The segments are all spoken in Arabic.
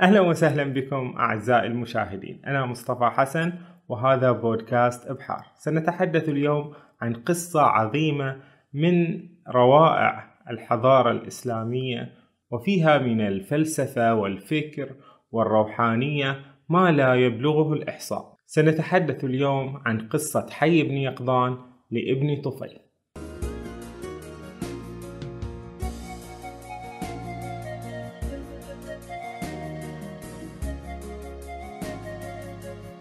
أهلا وسهلا بكم أعزائي المشاهدين. أنا مصطفى حسن وهذا بودكاست إبحار. سنتحدث اليوم عن قصة عظيمة من روائع الحضارة الإسلامية وفيها من الفلسفة والفكر والروحانية ما لا يبلغه الإحصاء. سنتحدث اليوم عن قصة حي بن يقظان لابن طفيل.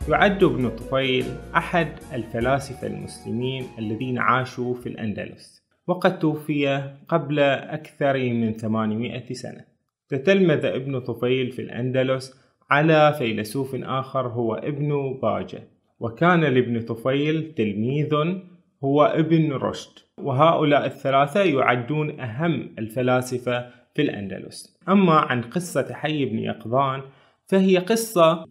يعد ابن طفيل أحد الفلاسفة المسلمين الذين عاشوا في الأندلس وقد توفي قبل أكثر من 800 سنة. تتلمذ ابن طفيل في الأندلس على فيلسوف آخر هو ابن باجة وكان لابن طفيل تلميذ هو ابن رشد. وهؤلاء الثلاثة يعدون أهم الفلاسفة في الأندلس. أما عن قصة حي بن يقظان فهي قصة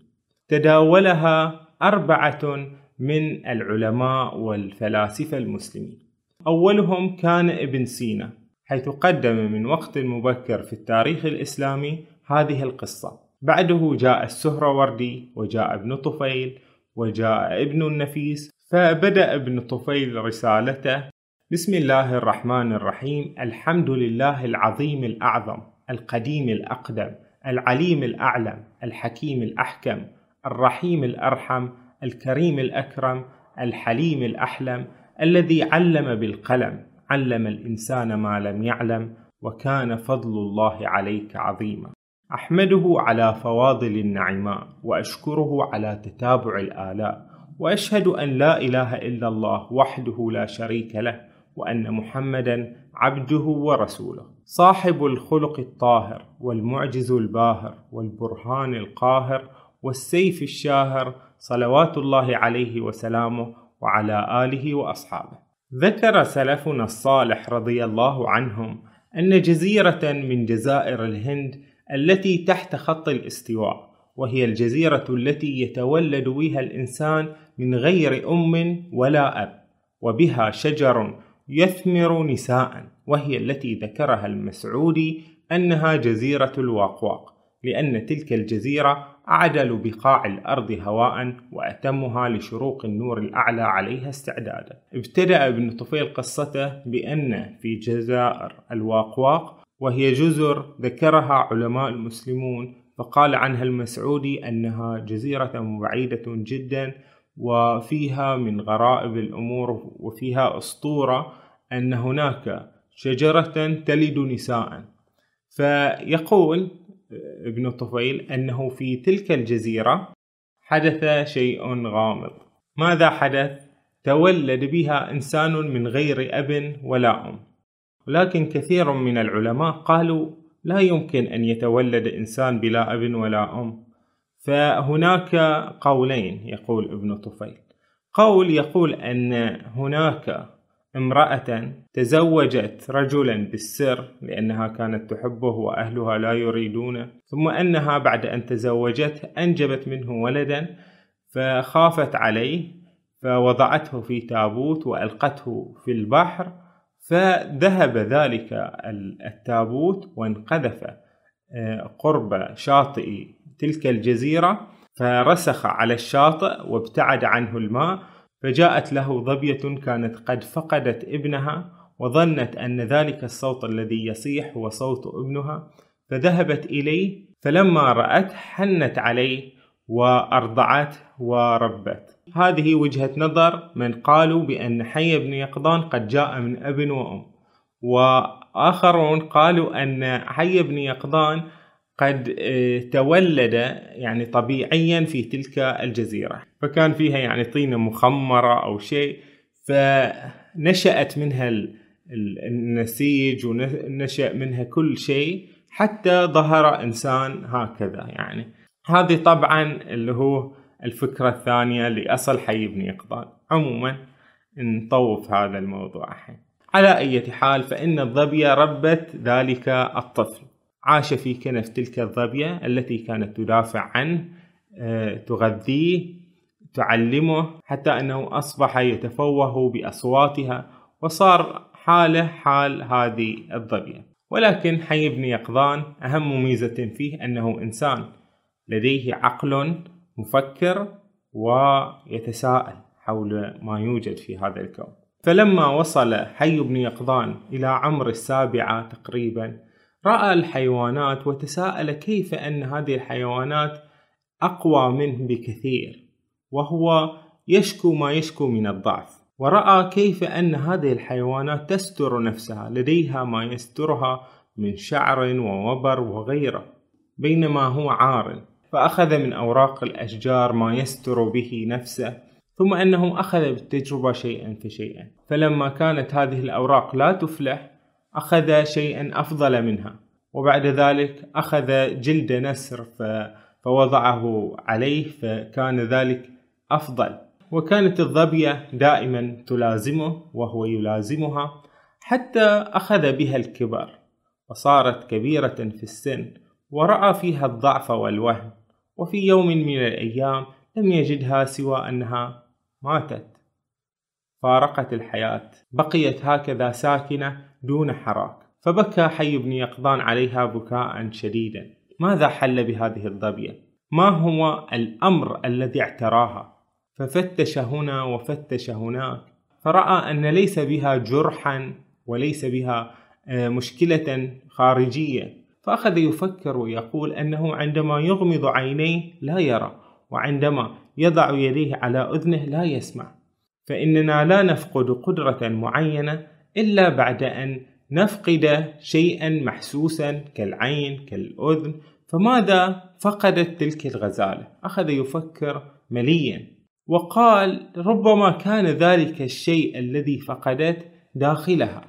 تداولها أربعة من العلماء والفلاسفة المسلمين. أولهم كان ابن سينا حيث قدم من وقت مبكر في التاريخ الإسلامي هذه القصة. بعده جاء السهروردي وجاء ابن طفيل وجاء ابن النفيس فبدأ ابن طفيل رسالته بسم الله الرحمن الرحيم الحمد لله العظيم الأعظم القديم الأقدم العليم الأعلم الحكيم الأحكم الرحيم الأرحم الكريم الأكرم الحليم الأحلم الذي علم بالقلم علم الإنسان ما لم يعلم وكان فضل الله عليك عظيما. أحمده على فواضل النعماء وأشكره على تتابع الآلاء وأشهد أن لا إله إلا الله وحده لا شريك له وأن محمدا عبده ورسوله. صاحب الخلق الطاهر والمعجز الباهر والبرهان القاهر والسيف الشاهر صلوات الله عليه وسلامه وعلى آله وأصحابه. ذكر سلفنا الصالح رضي الله عنهم أن جزيرة من جزائر الهند التي تحت خط الاستواء وهي الجزيرة التي يتولد بها الإنسان من غير أم ولا أب وبها شجر يثمر نساء وهي التي ذكرها المسعودي أنها جزيرة الواقواق. لأن تلك الجزيرة أعدل بقاع الأرض هواء وأتمها لشروق النور الأعلى عليها استعدادا. ابتدأ ابن طفيل قصته بأن في جزائر الواقواق وهي جزر ذكرها علماء المسلمون فقال عنها المسعودي أنها جزيرة بعيدة جدا وفيها من غرائب الأمور وفيها أسطورة أن هناك شجرة تلد نساء. فيقول ابن طفيل أنه في تلك الجزيرة حدث شيء غامض. ماذا حدث؟ تولد بها إنسان من غير أب ولا أم. ولكن كثير من العلماء قالوا لا يمكن أن يتولد إنسان بلا أب ولا أم. فهناك قولين يقول ابن طفيل. قول يقول أن هناك امرأة تزوجت رجلا بالسر لأنها كانت تحبه وأهلها لا يريدونه ثم أنها بعد أن تزوجته أنجبت منه ولدا فخافت عليه فوضعته في تابوت وألقته في البحر فذهب ذلك التابوت وانقذف آه، قرب شاطئ تلك الجزيرة فرسخ على الشاطئ وابتعد عنه الماء فجاءت له ظبية كانت قد فقدت ابنها وظنت أن ذلك الصوت الذي يصيح هو صوت ابنها فذهبت إليه فلما رأت حنت عليه وأرضعته وربت. هذه وجهة نظر من قالوا بأن حي بن يقظان قد جاء من أب وأم. وآخرون قالوا أن حي بن يقظان قد آه، تولد يعني طبيعيا في تلك الجزيرة. فكان فيها يعني طينة مخمرة أو شيء فنشأت منها النسيج ونشأ منها كل شيء حتى ظهر إنسان هكذا يعني. هذه طبعا اللي هو الفكرة الثانية لأصل حي بن يقظان. عموما نطوف هذا الموضوع الحين. على أي حال فإن الظبية ربت ذلك الطفل. عاش في كنف تلك الظبية التي كانت تدافع عنه آه، تغذيه تعلمه حتى أنه أصبح يتفوه بأصواتها وصار حاله حال هذه الظبية. ولكن حي بن يقظان أهم ميزة فيه أنه إنسان لديه عقل مفكر ويتساءل حول ما يوجد في هذا الكون. فلما وصل حي بن يقظان إلى عمر السابعة تقريبا رأى الحيوانات وتساءل كيف أن هذه الحيوانات أقوى منه بكثير وهو يشكو ما يشكو من الضعف. ورأى كيف أن هذه الحيوانات تستر نفسها لديها ما يسترها من شعر ووبر وغيره بينما هو عار. فأخذ من أوراق الأشجار ما يستر به نفسه ثم أنه أخذ بالتجربة شيئا فشيئا. فلما كانت هذه الأوراق لا تفلح أخذ شيئا أفضل منها. وبعد ذلك أخذ جلد نسر فوضعه عليه فكان ذلك أفضل. وكانت الظبية دائما تلازمه وهو يلازمها حتى أخذ بها الكبر وصارت كبيرة في السن ورأى فيها الضعف والوهن وفي يوم من الأيام لم يجدها سوى أنها ماتت. فارقت الحياة. بقيت هكذا ساكنة دون حراك. فبكى حي بن يقظان عليها بكاء شديدا. ماذا حل بهذه الظبية؟ ما هو الأمر الذي اعتراها؟ ففتش هنا وفتش هناك. فرأى أن ليس بها جرحا وليس بها آه، مشكلة خارجية. فأخذ يفكر ويقول أنه عندما يغمض عينيه لا يرى وعندما يضع يديه على أذنه لا يسمع. فإننا لا نفقد قدرة معينة إلا بعد أن نفقد شيئا محسوسا كالعين كالأذن فماذا فقدت تلك الغزالة؟ أخذ يفكر مليا وقال ربما كان ذلك الشيء الذي فقدت داخلها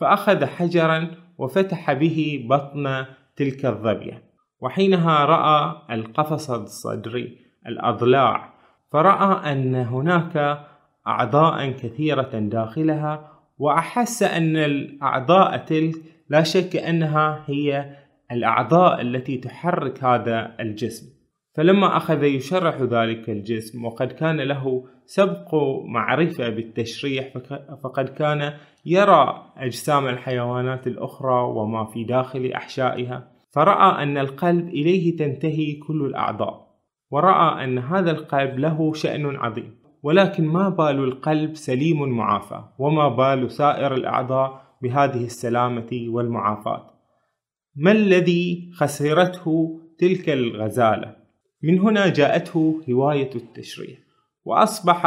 فأخذ حجرا وفتح به بطن تلك الظبية وحينها رأى القفص الصدري الأضلاع فرأى أن هناك أعضاء كثيرة داخلها وأحس أن الأعضاء تلك لا شك أنها هي الأعضاء التي تحرك هذا الجسم. فلما أخذ يشرح ذلك الجسم وقد كان له سبق معرفة بالتشريح فقد كان يرى أجسام الحيوانات الأخرى وما في داخل أحشائها فرأى أن القلب إليه تنتهي كل الأعضاء ورأى أن هذا القلب له شأن عظيم. ولكن ما بال القلب سليم معافى وما بال سائر الأعضاء بهذه السلامة والمعافاة. ما الذي خسرته تلك الغزالة؟ من هنا جاءته هواية التشريح وأصبح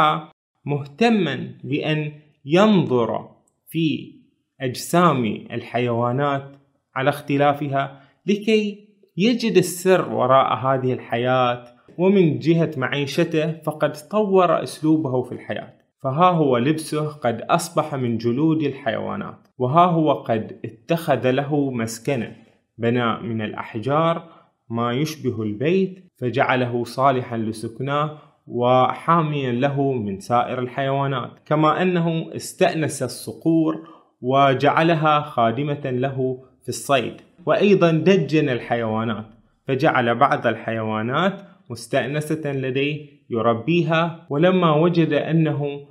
مهتما بأن ينظر في أجسام الحيوانات على اختلافها لكي يجد السر وراء هذه الحياة ومن جهة معيشته فقد طور أسلوبه في الحياة. فها هو لبسه قد أصبح من جلود الحيوانات. وها هو قد اتخذ له مسكنا بنى من الأحجار ما يشبه البيت فجعله صالحا لسكناه وحاميا له من سائر الحيوانات. كما أنه استأنس الصقور وجعلها خادمة له في الصيد. وأيضا دجن الحيوانات. فجعل بعض الحيوانات مستأنسة لديه يربيها ولما وجد أنه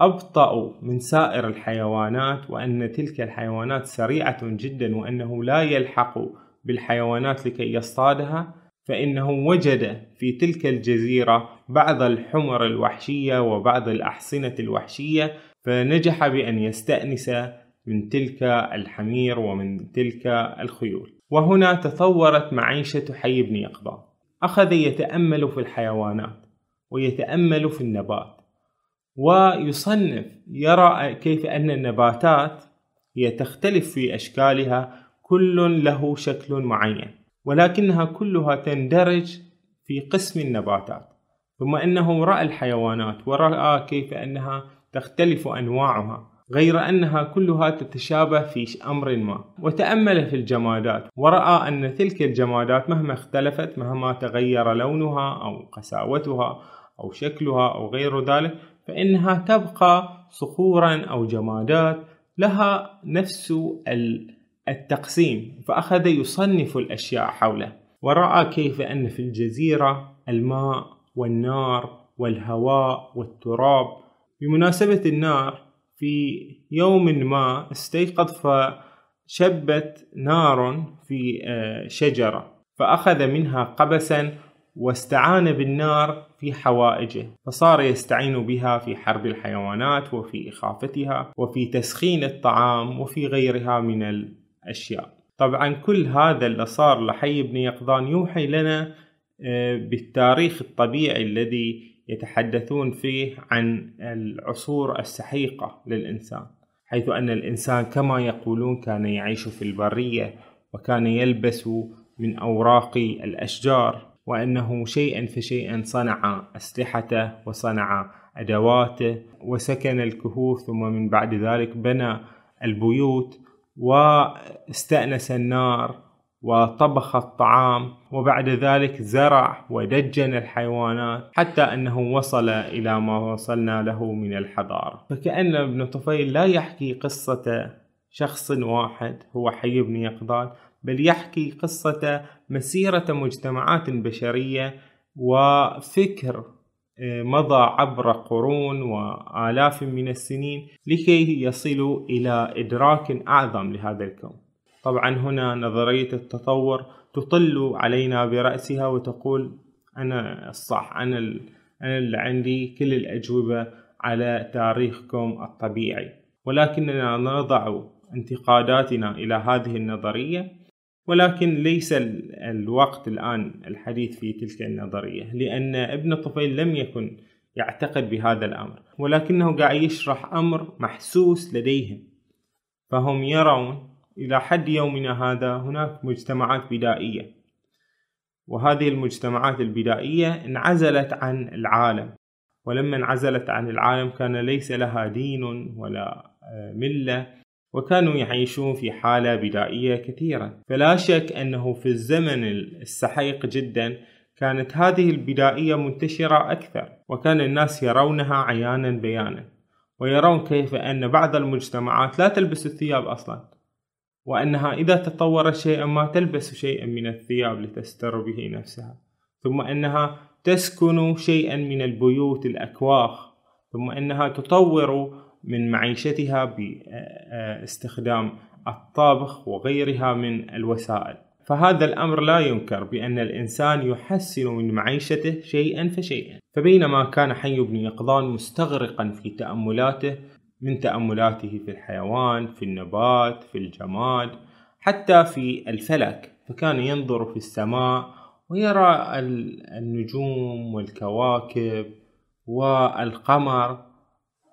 أبطأ من سائر الحيوانات وأن تلك الحيوانات سريعة جدا وأنه لا يلحق بالحيوانات لكي يصطادها فإنه وجد في تلك الجزيرة بعض الحمر الوحشية وبعض الأحصنة الوحشية فنجح بأن يستأنس من تلك الحمير ومن تلك الخيول. وهنا تطورت معيشة حي بن يقظان أخذ يتأمل في الحيوانات ويتأمل في النبات ويصنف يرى كيف أن النباتات هي تختلف في أشكالها كل له شكل معين ولكنها كلها تندرج في قسم النباتات. ثم أنه رأى الحيوانات ورأى كيف أنها تختلف أنواعها غير أنها كلها تتشابه في أمر ما وتأمل في الجمادات ورأى أن تلك الجمادات مهما اختلفت مهما تغير لونها أو قساوتها أو شكلها أو غير ذلك فإنها تبقى صخورا أو جمادات لها نفس التقسيم فأخذ يصنف الأشياء حوله ورأى كيف أن في الجزيرة الماء والنار والهواء والتراب بمناسبة النار في يوم ما استيقظ فشبت نار في آه، شجرة فأخذ منها قبسا واستعان بالنار في حوائجه فصار يستعين بها في حرب الحيوانات وفي إخافتها وفي تسخين الطعام وفي غيرها من الأشياء. طبعا كل هذا اللي صار لحي بن يقظان يوحي لنا آه، بالتاريخ الطبيعي الذي يتحدثون فيه عن العصور السحيقة للإنسان حيث أن الإنسان كما يقولون كان يعيش في البرية وكان يلبس من أوراق الأشجار وأنه شيئا فشيئا صنع أسلحته وصنع أدواته وسكن الكهوف ثم من بعد ذلك بنى البيوت واستأنس النار وطبخ الطعام وبعد ذلك زرع ودجن الحيوانات حتى أنه وصل إلى ما وصلنا له من الحضارة. فكأن ابن طفيل لا يحكي قصة شخص واحد هو حي بن يقظان بل يحكي قصة مسيرة مجتمعات بشرية وفكر آه، مضى عبر قرون وآلاف من السنين لكي يصلوا إلى إدراك أعظم لهذا الكون. طبعا هنا نظرية التطور تطل علينا برأسها وتقول أنا الصح أنا, أنا اللي عندي كل الأجوبة على تاريخكم الطبيعي. ولكننا نضع انتقاداتنا إلى هذه النظرية ولكن ليس الوقت الآن الحديث في تلك النظرية لأن ابن طفيل لم يكن يعتقد بهذا الأمر ولكنه قاعد يشرح أمر محسوس لديهم. فهم يرون إلى حد يومنا هذا هناك مجتمعات بدائية. وهذه المجتمعات البدائية انعزلت عن العالم. ولما انعزلت عن العالم كان ليس لها دين ولا آه، ملة. وكانوا يعيشون في حالة بدائية كثيرة. فلا شك أنه في الزمن السحيق جدا كانت هذه البدائية منتشرة أكثر. وكان الناس يرونها عيانا بيانا. ويرون كيف أن بعض المجتمعات لا تلبس الثياب أصلا. وأنها إذا تطورت شيئا ما تلبس شيئا من الثياب لتستر به نفسها. ثم أنها تسكن شيئا من البيوت الأكواخ. ثم أنها تطور من معيشتها باستخدام الطابخ وغيرها من الوسائل. فهذا الأمر لا ينكر بأن الإنسان يحسن من معيشته شيئا فشيئا. فبينما كان حي بن يقظان مستغرقا في تأملاته من تأملاته في الحيوان في النبات في الجماد حتى في الفلك. فكان ينظر في السماء ويرى النجوم والكواكب والقمر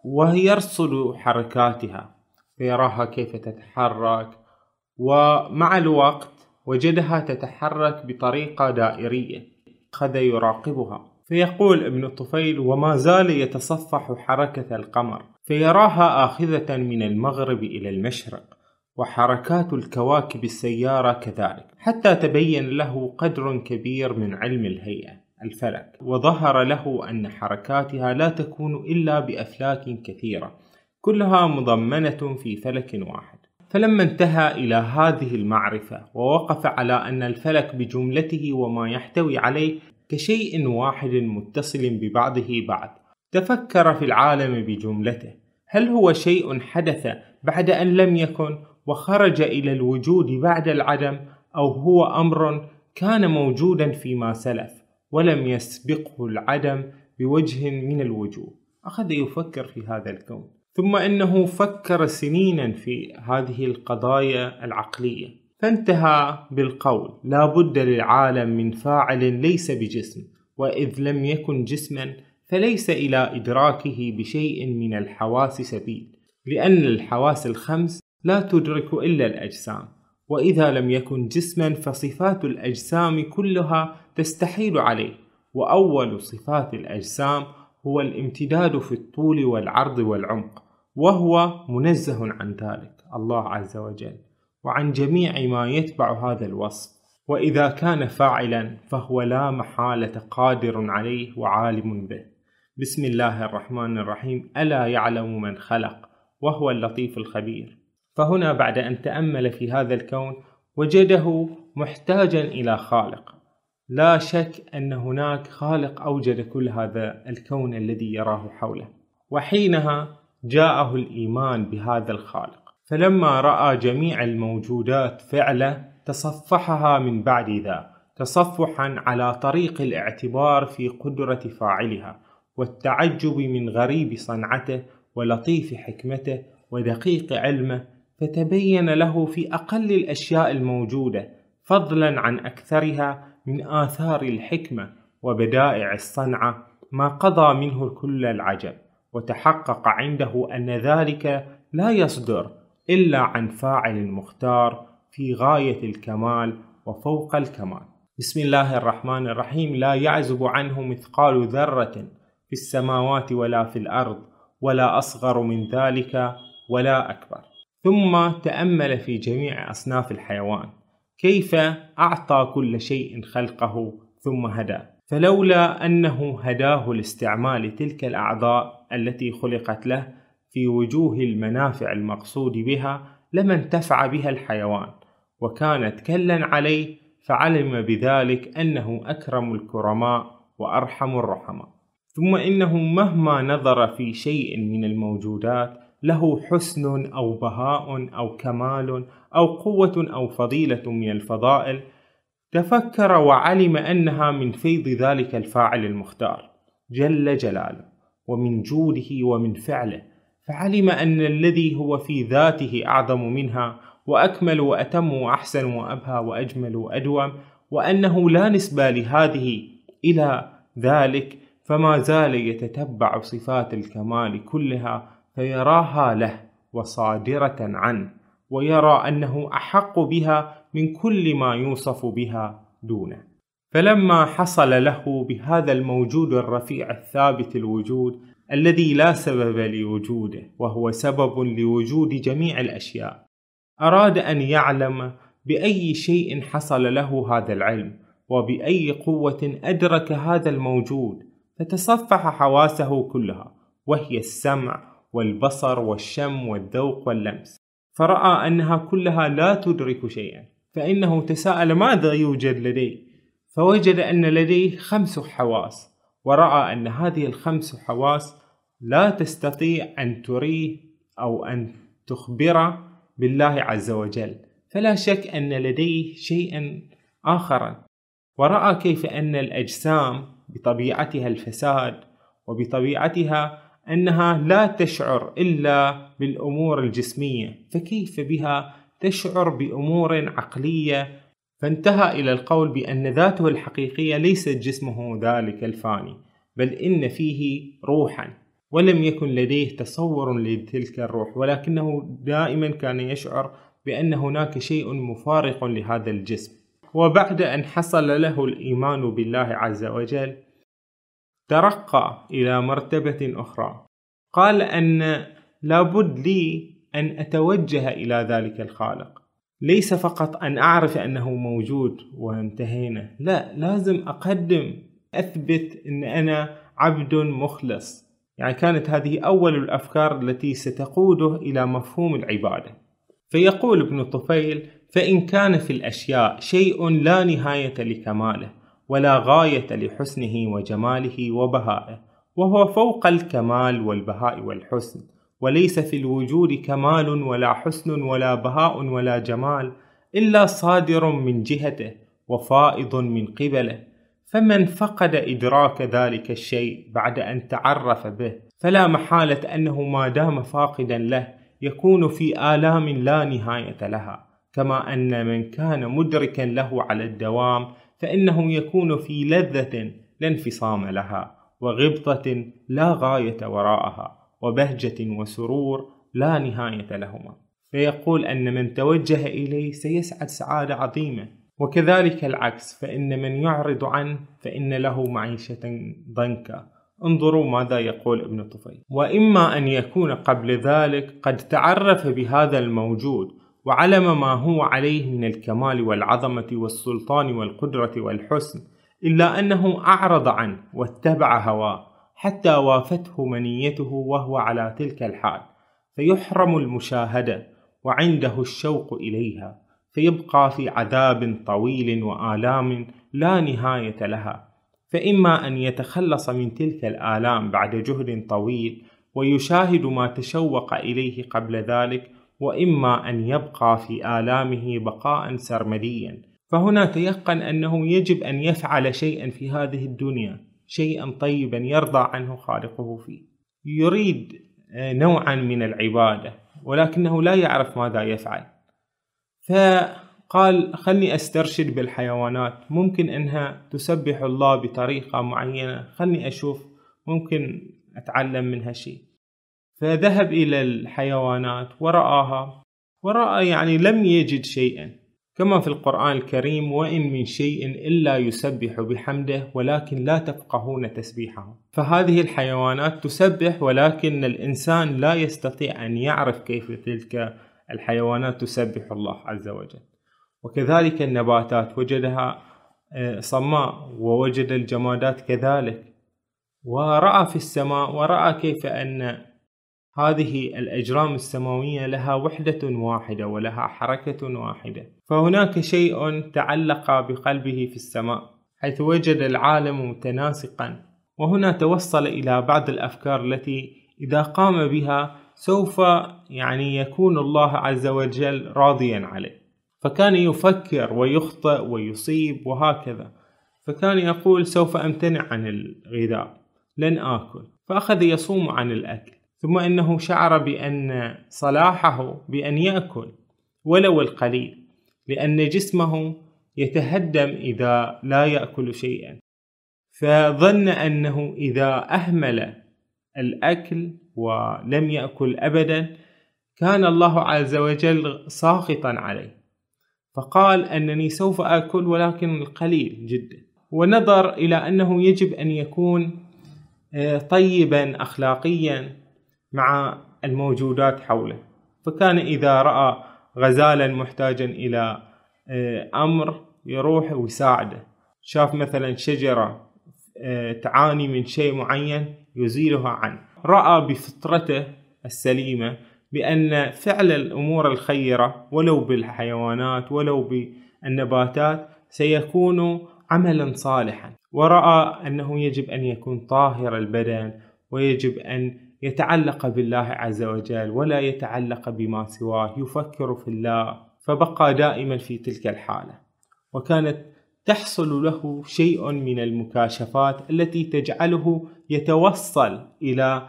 ويرصد حركاتها فيراها كيف تتحرك ومع الوقت وجدها تتحرك بطريقة دائرية أخذ يراقبها. فيقول ابن الطفيل وما زال يتصفح حركة القمر فيراها آخذة من المغرب إلى المشرق وحركات الكواكب السيارة كذلك حتى تبين له قدر كبير من علم الهيئة الفلك. وظهر له أن حركاتها لا تكون إلا بأفلاك كثيرة كلها مضمنة في فلك واحد. فلما انتهى إلى هذه المعرفة ووقف على أن الفلك بجملته وما يحتوي عليه كشيء واحد متصل ببعضه بعض تفكر في العالم بجملته. هل هو شيء حدث بعد أن لم يكن وخرج إلى الوجود بعد العدم أو هو أمر كان موجودا فيما سلف ولم يسبقه العدم بوجه من الوجوه؟ أخذ يفكر في هذا الكون. ثم إنه فكر سنينا في هذه القضايا العقلية. فانتهى بالقول لا بد للعالم من فاعل ليس بجسم وإذ لم يكن جسما فليس إلى إدراكه بشيء من الحواس سبيل لأن الحواس الخمس لا تدرك إلا الأجسام وإذا لم يكن جسما فصفات الأجسام كلها تستحيل عليه وأول صفات الأجسام هو الامتداد في الطول والعرض والعمق وهو منزه عن ذلك الله عز وجل وعن جميع ما يتبع هذا الوصف وإذا كان فاعلا فهو لا محالة قادر عليه وعالم به. بسم الله الرحمن الرحيم. ألا يعلم من خلق؟ وهو اللطيف الخبير. فهنا بعد أن تأمل في هذا الكون وجده محتاجا إلى خالق. لا شك أن هناك خالق أوجد كل هذا الكون الذي يراه حوله. وحينها جاءه الإيمان بهذا الخالق. فلما رأى جميع الموجودات فعلة تصفحها من بعد ذا تصفحا على طريق الاعتبار في قدرة فاعلها. والتعجب من غريب صنعته ولطيف حكمته ودقيق علمه فتبين له في أقل الأشياء الموجودة فضلا عن أكثرها من آثار الحكمة وبدائع الصنعة ما قضى منه كل العجب وتحقق عنده أن ذلك لا يصدر إلا عن فاعل مختار في غاية الكمال وفوق الكمال. بسم الله الرحمن الرحيم. لا يعزب عنه مثقال ذرة في السماوات ولا في الأرض ولا أصغر من ذلك ولا أكبر. ثم تأمل في جميع أصناف الحيوان. كيف أعطى كل شيء خلقه ثم هدى؟ فلولا أنه هداه لاستعمال تلك الأعضاء التي خلقت له في وجوه المنافع المقصود بها لما انتفع بها الحيوان وكانت كلا عليه فعلم بذلك أنه أكرم الكرماء وأرحم الرحماء. ثم إنه مهما نظر في شيء من الموجودات له حسن أو بهاء أو كمال أو قوة أو فضيلة من الفضائل تفكر وعلم أنها من فيض ذلك الفاعل المختار جل جلاله ومن جوده ومن فعله. فعلم أن الذي هو في ذاته أعظم منها وأكمل وأتم وأحسن وأبهى وأجمل وأدوم وأنه لا نسبة لهذه إلى ذلك فما زال يتتبع صفات الكمال كلها فيراها له وصادرة عنه ويرى أنه أحق بها من كل ما يوصف بها دونه. فلما حصل له بهذا الموجود الرفيع الثابت الوجود الذي لا سبب لوجوده وهو سبب لوجود جميع الأشياء أراد أن يعلم بأي شيء حصل له هذا العلم وبأي قوة أدرك هذا الموجود فتصفح حواسه كلها وهي السمع والبصر والشم والذوق واللمس. فرأى أنها كلها لا تدرك شيئا فإنه تساءل ماذا يوجد لديه؟ فوجد أن لديه خمس حواس ورأى أن هذه الخمس حواس لا تستطيع أن تريه أو أن تخبر بالله عز وجل. فلا شك أن لديه شيئا آخرا ورأى كيف أن الأجسام بطبيعتها الفساد وبطبيعتها أنها لا تشعر إلا بالأمور الجسمية فكيف بها تشعر بأمور عقلية؟ فانتهى إلى القول بأن ذاته الحقيقية ليست جسمه ذلك الفاني بل إن فيه روحا ولم يكن لديه تصور لتلك الروح ولكنه دائما كان يشعر بأن هناك شيء مفارق لهذا الجسم. وبعد أن حصل له الإيمان بالله عز وجل ترقى إلى مرتبة أخرى. قال أن لابد لي أن أتوجه إلى ذلك الخالق. ليس فقط أن أعرف أنه موجود وانتهينا. لا لازم أقدم أثبت أن أنا عبد مخلص. يعني كانت هذه أول الأفكار التي ستقوده إلى مفهوم العبادة. فيقول ابن طفيل فإن كان في الأشياء شيء لا نهاية لكماله ولا غاية لحسنه وجماله وبهائه وهو فوق الكمال والبهاء والحسن وليس في الوجود كمال ولا حسن ولا بهاء ولا جمال إلا صادر من جهته وفائض من قبله. فمن فقد إدراك ذلك الشيء بعد أن تعرف به فلا محالة أنه ما دام فاقدا له يكون في آلام لا نهاية لها. كما أن من كان مدركا له على الدوام فإنه يكون في لذة لا انفصام لها وغبطة لا غاية وراءها وبهجة وسرور لا نهاية لهما. فيقول أن من توجه إليه سيسعد سعادة عظيمة. وكذلك العكس فإن من يعرض عنه فإن له معيشة ضنكا. انظروا ماذا يقول ابن طفيل. وإما أن يكون قبل ذلك قد تعرف بهذا الموجود وعلم ما هو عليه من الكمال والعظمة والسلطان والقدرة والحسن إلا أنه أعرض عنه واتبع هواه حتى وافته منيته وهو على تلك الحال. فيحرم المشاهدة وعنده الشوق إليها فيبقى في عذاب طويل وآلام لا نهاية لها. فإما أن يتخلص من تلك الآلام بعد جهد طويل ويشاهد ما تشوق إليه قبل ذلك وإما أن يبقى في آلامه بقاء سرمديا. فهنا تيقن أنه يجب أن يفعل شيئا في هذه الدنيا شيئا طيبا يرضى عنه خالقه فيه. يريد آه، نوعا من العبادة ولكنه لا يعرف ماذا يفعل. فقال خلني أسترشد بالحيوانات. ممكن أنها تسبح الله بطريقة معينة. خلني أشوف. ممكن أتعلم منها شيء. فذهب إلى الحيوانات ورآها. ورأى يعني لم يجد شيئا كما في القرآن الكريم وإن من شيء إلا يسبح بحمده ولكن لا تفقهون تسبيحه. فهذه الحيوانات تسبح ولكن الإنسان لا يستطيع أن يعرف كيف تلك الحيوانات تسبح الله عز وجل. وكذلك النباتات وجدها آه، صماء ووجد الجمادات كذلك. ورأى في السماء ورأى كيف أن هذه الأجرام السماوية لها وحدة واحدة ولها حركة واحدة. فهناك شيء تعلق بقلبه في السماء حيث وجد العالم متناسقا. وهنا توصل إلى بعض الأفكار التي إذا قام بها سوف يعني يكون الله عز وجل راضيا عليه. فكان يفكر ويخطئ ويصيب وهكذا. فكان يقول سوف أمتنع عن الغذاء لن آكل. فأخذ يصوم عن الأكل. ثم إنه شعر بأن صلاحه بأن يأكل ولو القليل لأن جسمه يتهدم إذا لا يأكل شيئا. فظن أنه إذا أهمل الأكل ولم يأكل ابدا كان الله عز وجل ساخطا عليه. فقال أنني سوف آكل ولكن القليل جدا. ونظر إلى أنه يجب أن يكون آه، طيبا اخلاقيا مع الموجودات حوله. فكان إذا رأى غزالا محتاجا إلى آه، أمر يروح ويساعده. شاف مثلا شجرة آه، تعاني من شيء معين يزيلها عنه. رأى بفطرته السليمة بأن فعل الأمور الخيرة ولو بالحيوانات ولو بالنباتات سيكون عملا صالحا. ورأى أنه يجب أن يكون طاهر البدن ويجب أن يتعلق بالله عز وجل ولا يتعلق بما سواه يفكر في الله فبقى دائما في تلك الحالة. وكانت تحصل له شيء من المكاشفات التي تجعله يتوصل إلى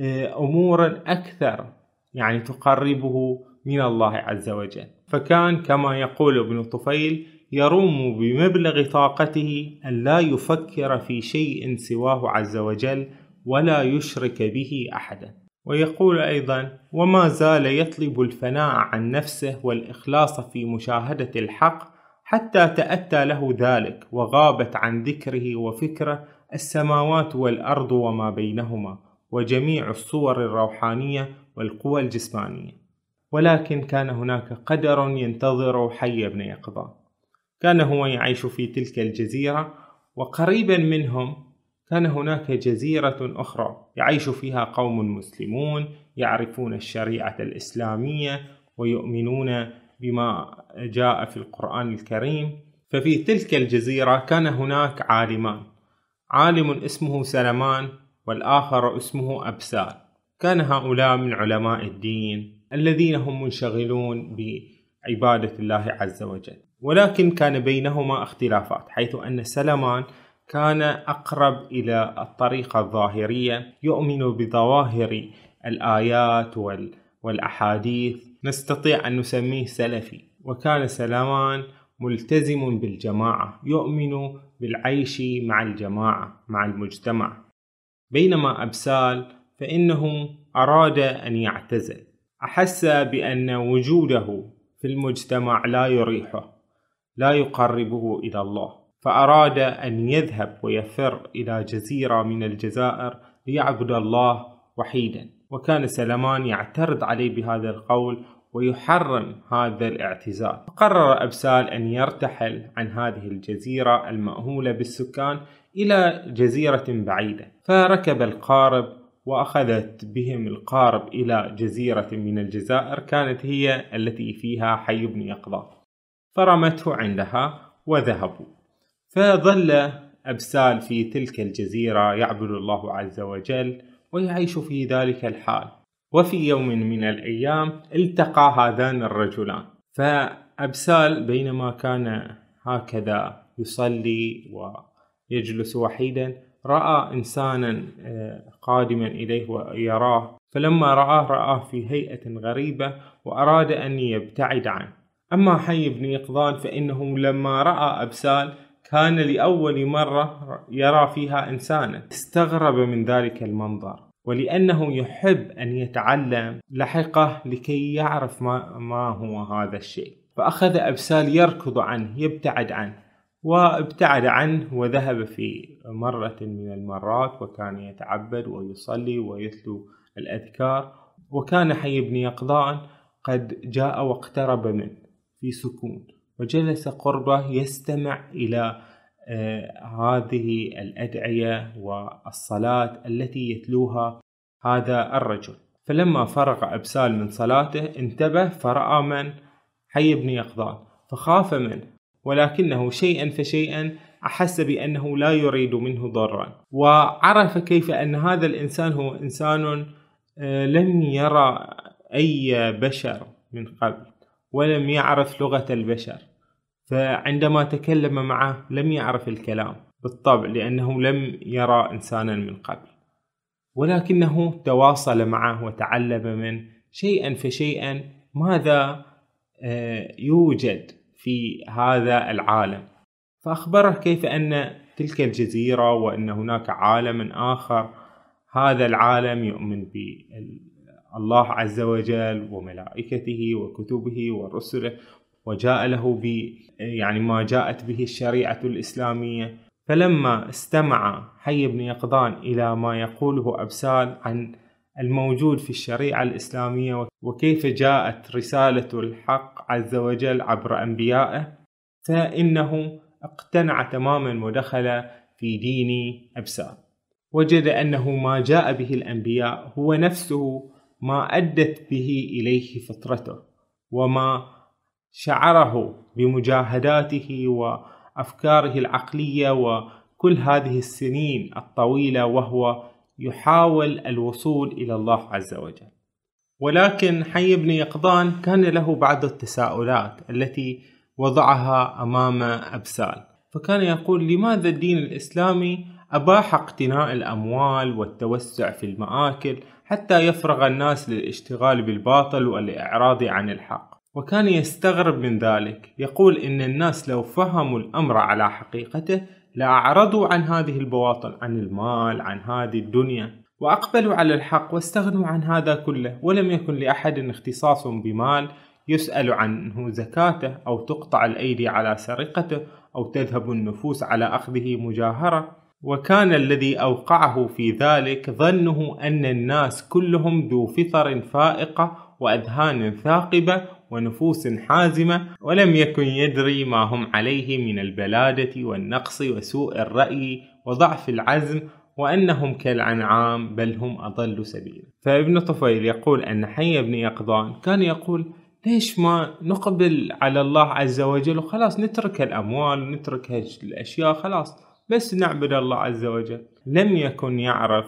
آه، أمور أكثر يعني تقربه من الله عز وجل. فكان كما يقول ابن طفيل يروم بمبلغ طاقته أن لا يفكر في شيء سواه عز وجل ولا يشرك به أحدا. ويقول أيضا وما زال يطلب الفناء عن نفسه والإخلاص في مشاهدة الحق حتى تأتى له ذلك وغابت عن ذكره وفكره السماوات والأرض وما بينهما وجميع الصور الروحانية والقوى الجسمانية ولكن كان هناك قدر ينتظر حي بن يقظان كان هو يعيش في تلك الجزيرة وقريبا منهم كان هناك جزيرة أخرى يعيش فيها قوم مسلمون يعرفون الشريعة الإسلامية ويؤمنون بما جاء في القرآن الكريم. ففي تلك الجزيرة كان هناك عالمان. عالم اسمه سلمان والآخر اسمه أبسال. كان هؤلاء من علماء الدين الذين هم منشغلون بعبادة الله عز وجل. ولكن كان بينهما اختلافات حيث أن سلمان كان أقرب إلى الطريقة الظاهرية يؤمن بظواهر الآيات والأحاديث. نستطيع أن نسميه سلفي. وكان سلمان ملتزم بالجماعة يؤمن بالعيش مع الجماعة مع المجتمع. بينما أبسال فإنه أراد أن يعتزل. أحس بأن وجوده في المجتمع لا يريحه لا يقربه إلى الله. فأراد أن يذهب ويفر إلى جزيرة من الجزائر ليعبد الله وحيدا. وكان سلمان يعترض عليه بهذا القول ويحرم هذا الاعتزال قرر أبسال أن يرتحل عن هذه الجزيرة المأهولة بالسكان إلى جزيرة بعيدة. فركب القارب وأخذت بهم القارب إلى جزيرة من الجزائر كانت هي التي فيها حي بن يقظة. فرمته عندها وذهبوا. فظل أبسال في تلك الجزيرة يعبد الله عز وجل ويعيش في ذلك الحال. وفي يوم من الأيام التقى هذان الرجلان. فأبسال بينما كان هكذا يصلي ويجلس وحيدا رأى إنسانا آه، قادما إليه ويراه. فلما رآه رآه في هيئة غريبة وأراد أن يبتعد عنه. أما حي بن يقظان فإنه لما رأى أبسال كان لأول مرة يرى فيها إنسانا. استغرب من ذلك المنظر ولأنه يحب أن يتعلم لحقه لكي يعرف ما, ما هو هذا الشيء. فأخذ أبسال يركض عنه يبتعد عنه وابتعد عنه وذهب في مرة من المرات وكان يتعبد ويصلي ويتلو الأذكار وكان حي بن يقظان قد جاء واقترب منه في سكون. وجلس قربه يستمع إلى آه، هذه الأدعية والصلاة التي يتلوها هذا الرجل. فلما فرغ أبسال من صلاته انتبه فرأى من؟ حي بن يقظان. فخاف منه ولكنه شيئا فشيئا أحس بأنه لا يريد منه ضرا. وعرف كيف أن هذا الإنسان هو إنسان آه، لم يرى أي بشر من قبل ولم يعرف لغة البشر. فعندما تكلم معه لم يعرف الكلام بالطبع لأنه لم يرى إنسانا من قبل. ولكنه تواصل معه وتعلم منه شيئا فشيئا ماذا آه، يوجد في هذا العالم. فأخبره كيف أن تلك الجزيرة وأن هناك عالم آخر هذا العالم يؤمن بالله عز وجل وملائكته وكتبه ورسله وجاء له ب يعني ما جاءت به الشريعة الإسلامية. فلما استمع حي بن يقظان إلى ما يقوله أبسال عن الموجود في الشريعة الإسلامية وكيف جاءت رسالة الحق عز وجل عبر أنبيائه فإنه اقتنع تماما ودخل في دين أبسال. وجد أنه ما جاء به الأنبياء هو نفسه ما أدت به إليه فطرته وما شعره بمجاهداته وأفكاره العقلية وكل هذه السنين الطويلة وهو يحاول الوصول إلى الله عز وجل. ولكن حي بن يقظان كان له بعض التساؤلات التي وضعها أمام أبسال فكان يقول لماذا الدين الإسلامي أباح اقتناء الأموال والتوسع في المآكل حتى يفرغ الناس للاشتغال بالباطل والإعراض عن الحق؟ وكان يستغرب من ذلك. يقول إن الناس لو فهموا الأمر على حقيقته لأعرضوا عن هذه البواطن عن المال عن هذه الدنيا وأقبلوا على الحق واستغنوا عن هذا كله. ولم يكن لأحد اختصاص بمال يسأل عنه زكاته أو تقطع الأيدي على سرقته أو تذهب النفوس على أخذه مجاهرة. وكان الذي أوقعه في ذلك ظنه أن الناس كلهم ذو فطر فائقة وأذهان ثاقبة ونفوس حازمة ولم يكن يدري ما هم عليه من البلادة والنقص وسوء الرأي وضعف العزم وأنهم كالأنعام بل هم أضل سبيلا. فابن طفيل يقول أن حي بن يقظان كان يقول ليش ما نقبل على الله عز وجل وخلاص نترك الأموال ونترك الأشياء خلاص بس نعبد الله عز وجل. لم يكن يعرف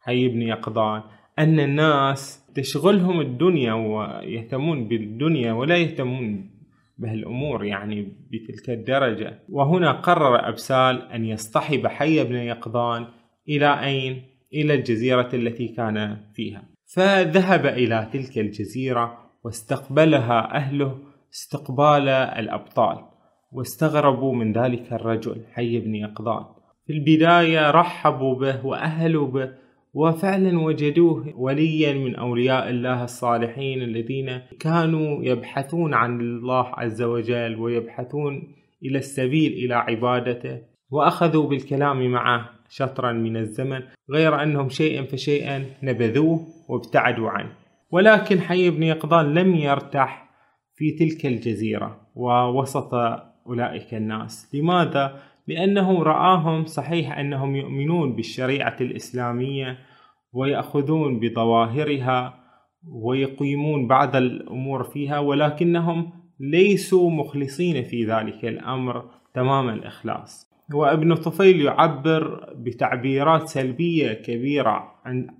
حي بن يقظان أن الناس تشغلهم الدنيا ويهتمون بالدنيا ولا يهتمون بهالأمور يعني بتلك الدرجة. وهنا قرر أبسال أن يصطحب حي بن يقظان إلى أين؟ إلى الجزيرة التي كان فيها. فذهب إلى تلك الجزيرة واستقبلها أهله استقبال الأبطال واستغربوا من ذلك الرجل حي بن يقظان. في البداية رحبوا به وأهلوا به وفعلا وجدوه وليا من أولياء الله الصالحين الذين كانوا يبحثون عن الله عز وجل ويبحثون إلى السبيل إلى عبادته وأخذوا بالكلام معه شطرا من الزمن غير أنهم شيئا فشيئا نبذوه وابتعدوا عنه ولكن حي بن يقظان لم يرتاح في تلك الجزيرة ووسط أولئك الناس لماذا؟ لأنه رآهم صحيح أنهم يؤمنون بالشريعة الإسلامية ويأخذون بظواهرها ويقيمون بعض الأمور فيها ولكنهم ليسوا مخلصين في ذلك الأمر تمام الإخلاص. وابن طفيل يعبر بتعبيرات سلبية كبيرة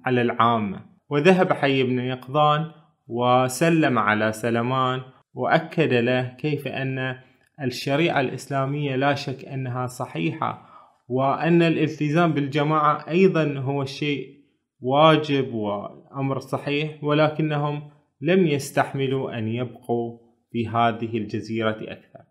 على العامة. وذهب حي بن يقظان وسلم على سلمان وأكد له كيف أن الشريعة الإسلامية لا شك أنها صحيحة وأن الالتزام بالجماعة أيضا هو شيء واجب وأمر صحيح ولكنهم لم يستحملوا أن يبقوا في هذه الجزيرة أكثر.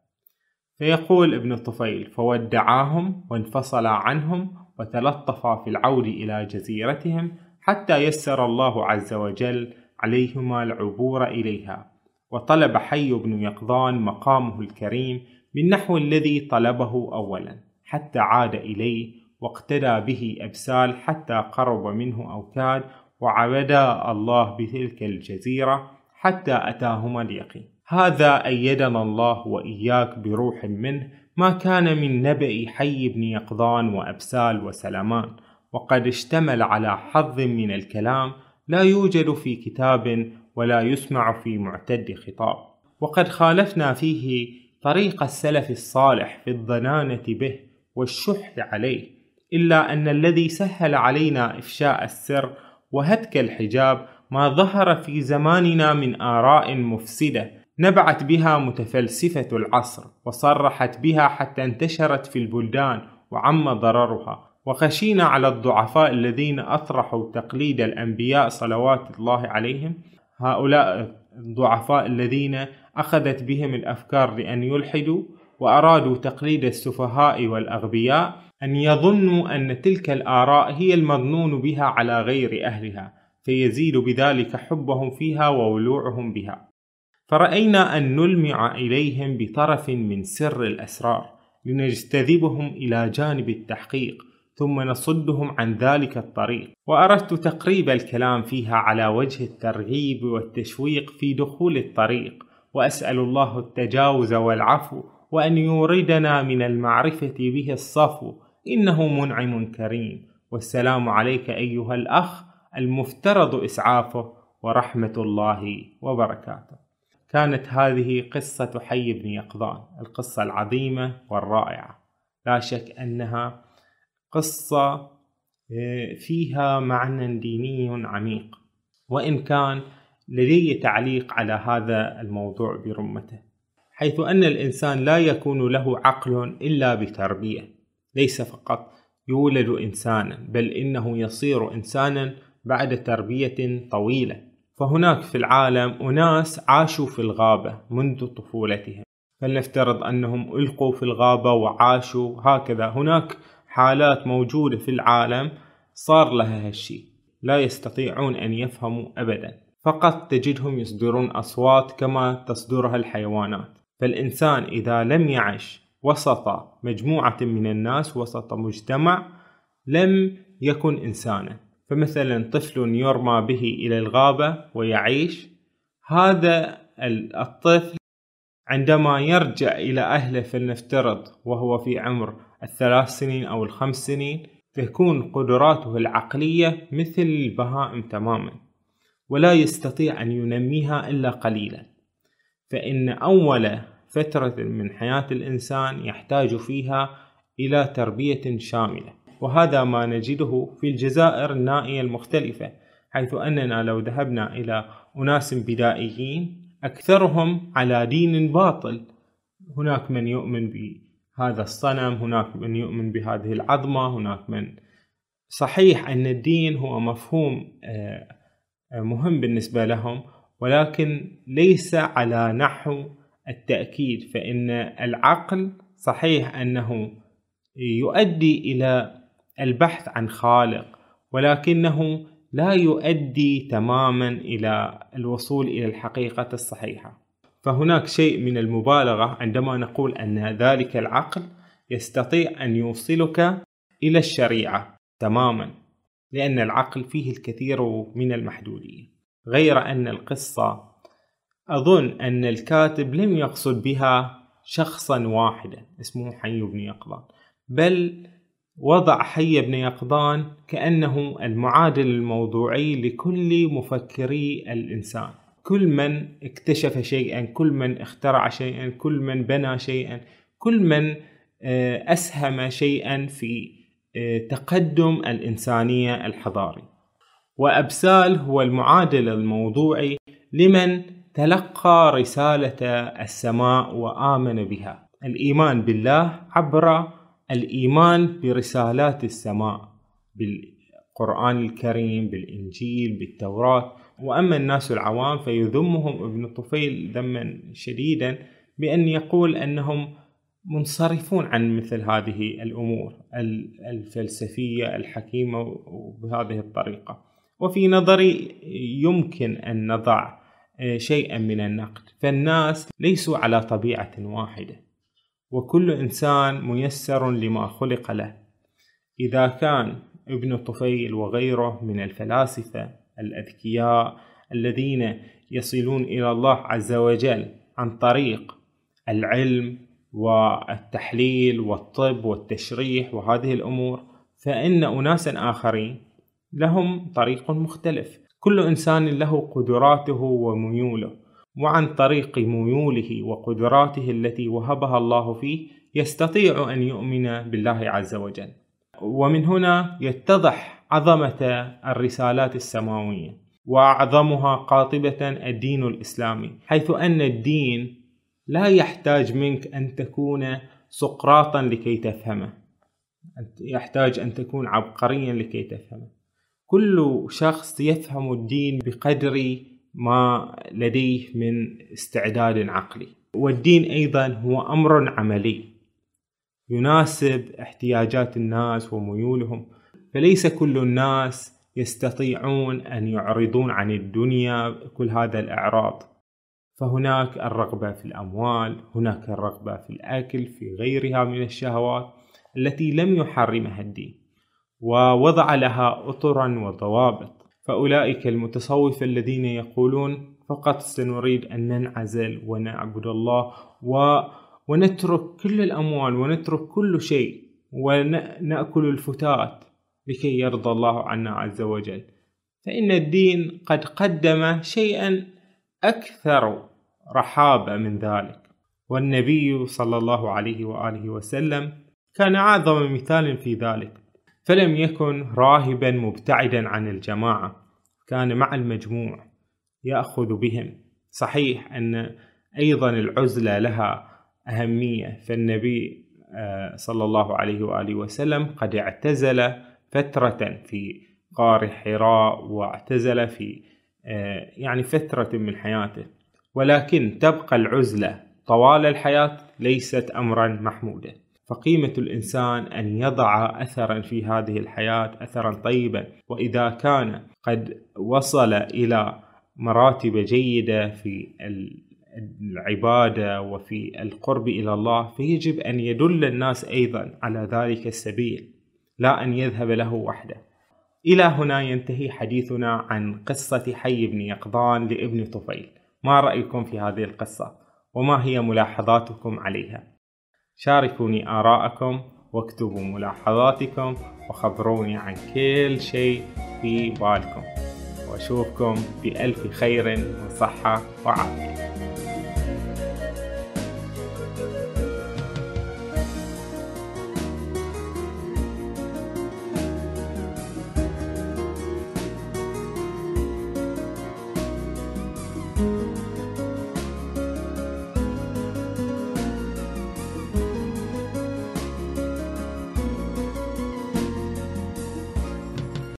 فيقول ابن الطفيل فودعاهم وانفصل عنهم وتلطفا في العود إلى جزيرتهم حتى يسر الله عز وجل عليهما العبور إليها. وطلب حي بن يقظان مقامه الكريم بالنحو الذي طلبه أولا حتى عاد إليه واقتدى به أبسال حتى قرب منه أوكاد وعبدا الله بتلك الجزيرة حتى أتاهما اليقين. هذا أيدنا الله وإياك بروح منه ما كان من نبأ حي بن يقظان وأبسال وسلمان وقد اشتمل على حظ من الكلام لا يوجد في كتاب ولا يسمع في معتد خطاب. وقد خالفنا فيه طريق السلف الصالح في الضنانة به والشح عليه إلا أن الذي سهل علينا إفشاء السر وهتك الحجاب ما ظهر في زماننا من آراء مفسدة نبعت بها متفلسفة العصر وصرحت بها حتى انتشرت في البلدان وعم ضررها. وخشينا على الضعفاء الذين أطرحوا تقليد الأنبياء صلوات الله عليهم هؤلاء الضعفاء الذين أخذت بهم الأفكار لأن يلحدوا وأرادوا تقليد السفهاء والأغبياء أن يظنوا أن تلك الآراء هي المظنون بها على غير أهلها فيزيد بذلك حبهم فيها وولوعهم بها. فرأينا أن نلمع إليهم بطرف من سر الأسرار لنجتذبهم إلى جانب التحقيق ثم نصدهم عن ذلك الطريق. وأردت تقريب الكلام فيها على وجه الترغيب والتشويق في دخول الطريق وأسأل الله التجاوز والعفو وأن يوردنا من المعرفة به الصفو إنه منعم كريم. والسلام عليك أيها الأخ المفترض إسعافه ورحمة الله وبركاته. كانت هذه قصة حي بن يقظان القصة العظيمة والرائعة. لا شك أنها قصة آه، فيها معنى ديني عميق. وإن كان لدي تعليق على هذا الموضوع برمته. حيث أن الإنسان لا يكون له عقل إلا بتربية. ليس فقط يولد إنسانا بل إنه يصير إنسانا بعد تربية طويلة. فهناك في العالم أناس عاشوا في الغابة منذ طفولتهم. فلنفترض أنهم ألقوا في الغابة وعاشوا هكذا. هناك حالات موجودة في العالم صار لها هالشي. لا يستطيعون أن يفهموا أبدا. فقط تجدهم يصدرون أصوات كما تصدرها الحيوانات فالإنسان إذا لم يعش وسط مجموعة من الناس وسط مجتمع لم يكن إنسانا. فمثلا طفل يرمى به إلى الغابة ويعيش. هذا الطفل عندما يرجع إلى أهله فلنفترض وهو في عمر الثلاث سنين أو الخمس سنين تكون قدراته العقلية مثل البهائم تماما ولا يستطيع أن ينميها إلا قليلا. فإن أول فترة من حياة الإنسان يحتاج فيها إلى تربية شاملة وهذا ما نجده في الجزائر النائية المختلفة حيث أننا لو ذهبنا إلى أناس بدائيين أكثرهم على دين باطل. هناك من يؤمن بهذا الصنم هناك من يؤمن بهذه العظمة هناك من صحيح أن الدين هو مفهوم آه، آه، مهم بالنسبة لهم ولكن ليس على نحو التأكيد فإن العقل صحيح أنه يؤدي إلى البحث عن خالق ولكنه لا يؤدي تماما إلى الوصول إلى الحقيقة الصحيحة. فهناك شيء من المبالغة عندما نقول أن ذلك العقل يستطيع أن يوصلك إلى الشريعة تماما لأن العقل فيه الكثير من المحدوديه غير أن القصة أظن أن الكاتب لم يقصد بها شخصا واحدا اسمه حي بن يقظان. بل وضع حي بن يقظان كأنه المعادل الموضوعي لكل مفكري الإنسان. كل من اكتشف شيئا كل من اخترع شيئا كل من بنى شيئا كل من آه، أسهم شيئا في آه، تقدم الإنسانية الحضاري. وأبسال هو المعادل الموضوعي لمن تلقى رسالة السماء وآمن بها. الإيمان بالله عبر الإيمان برسالات السماء بالقرآن الكريم بالإنجيل بالتوراة. وأما الناس العوام فيذمهم ابن طفيل ذما شديدا بأن يقول أنهم منصرفون عن مثل هذه الأمور الفلسفية الحكيمة بهذه الطريقة. وفي نظري يمكن أن نضع شيئا من النقد. فالناس ليسوا على طبيعة واحدة وكل إنسان ميسر لما خلق له. إذا كان ابن طفيل وغيره من الفلاسفة الأذكياء الذين يصلون إلى الله عز وجل عن طريق العلم والتحليل والطب والتشريح وهذه الأمور فإن أناسا آخرين لهم طريق مختلف. كل إنسان له قدراته وميوله وعن طريق ميوله وقدراته التي وهبها الله فيه يستطيع أن يؤمن بالله عز وجل. ومن هنا يتضح عظمة الرسالات السماوية وأعظمها قاطبة الدين الإسلامي حيث أن الدين لا يحتاج منك أن تكون سقراطا لكي تفهمه. يحتاج أن تكون عبقريا لكي تفهمه. كل شخص يفهم الدين بقدر ما لديه من استعداد عقلي. والدين أيضا هو أمر عملي يناسب احتياجات الناس وميولهم. فليس كل الناس يستطيعون أن يعرضون عن الدنيا كل هذا الإعراض. فهناك الرغبة في الأموال هناك الرغبة في الأكل في غيرها من الشهوات التي لم يحرمها الدين ووضع لها أطرا وضوابط. فأولئك المتصوفة الذين يقولون فقط سنريد أن ننعزل ونعبد الله و ونترك كل الأموال ونترك كل شيء ونأكل الفتات. لكي يرضى الله عنا عز وجل. فإن الدين قد قدم شيئا أكثر رحابة من ذلك. والنبي صلى الله عليه وآله وسلم كان أعظم مثال في ذلك. فلم يكن راهبا مبتعدا عن الجماعة كان مع المجموع يأخذ بهم. صحيح أن أيضا العزلة لها أهمية فالنبي آه، صلى الله عليه وآله وسلم قد اعتزل فترة في غار حراء واعتزل في آه، يعني فترة من حياته. ولكن تبقى العزلة طوال الحياة ليست أمرا محمودا فقيمة الإنسان أن يضع أثرا في هذه الحياة أثرا طيبا. وإذا كان قد وصل إلى مراتب جيدة في العبادة وفي القرب إلى الله فيجب أن يدل الناس أيضا على ذلك السبيل. لا أن يذهب له وحده. إلى هنا ينتهي حديثنا عن قصة حي بن يقظان لابن طفيل. ما رأيكم في هذه القصة؟ وما هي ملاحظاتكم عليها؟ شاركوني آراءكم واكتبوا ملاحظاتكم وخبروني عن كل شيء في بالكم. وأشوفكم بألف خير وصحة وعافية.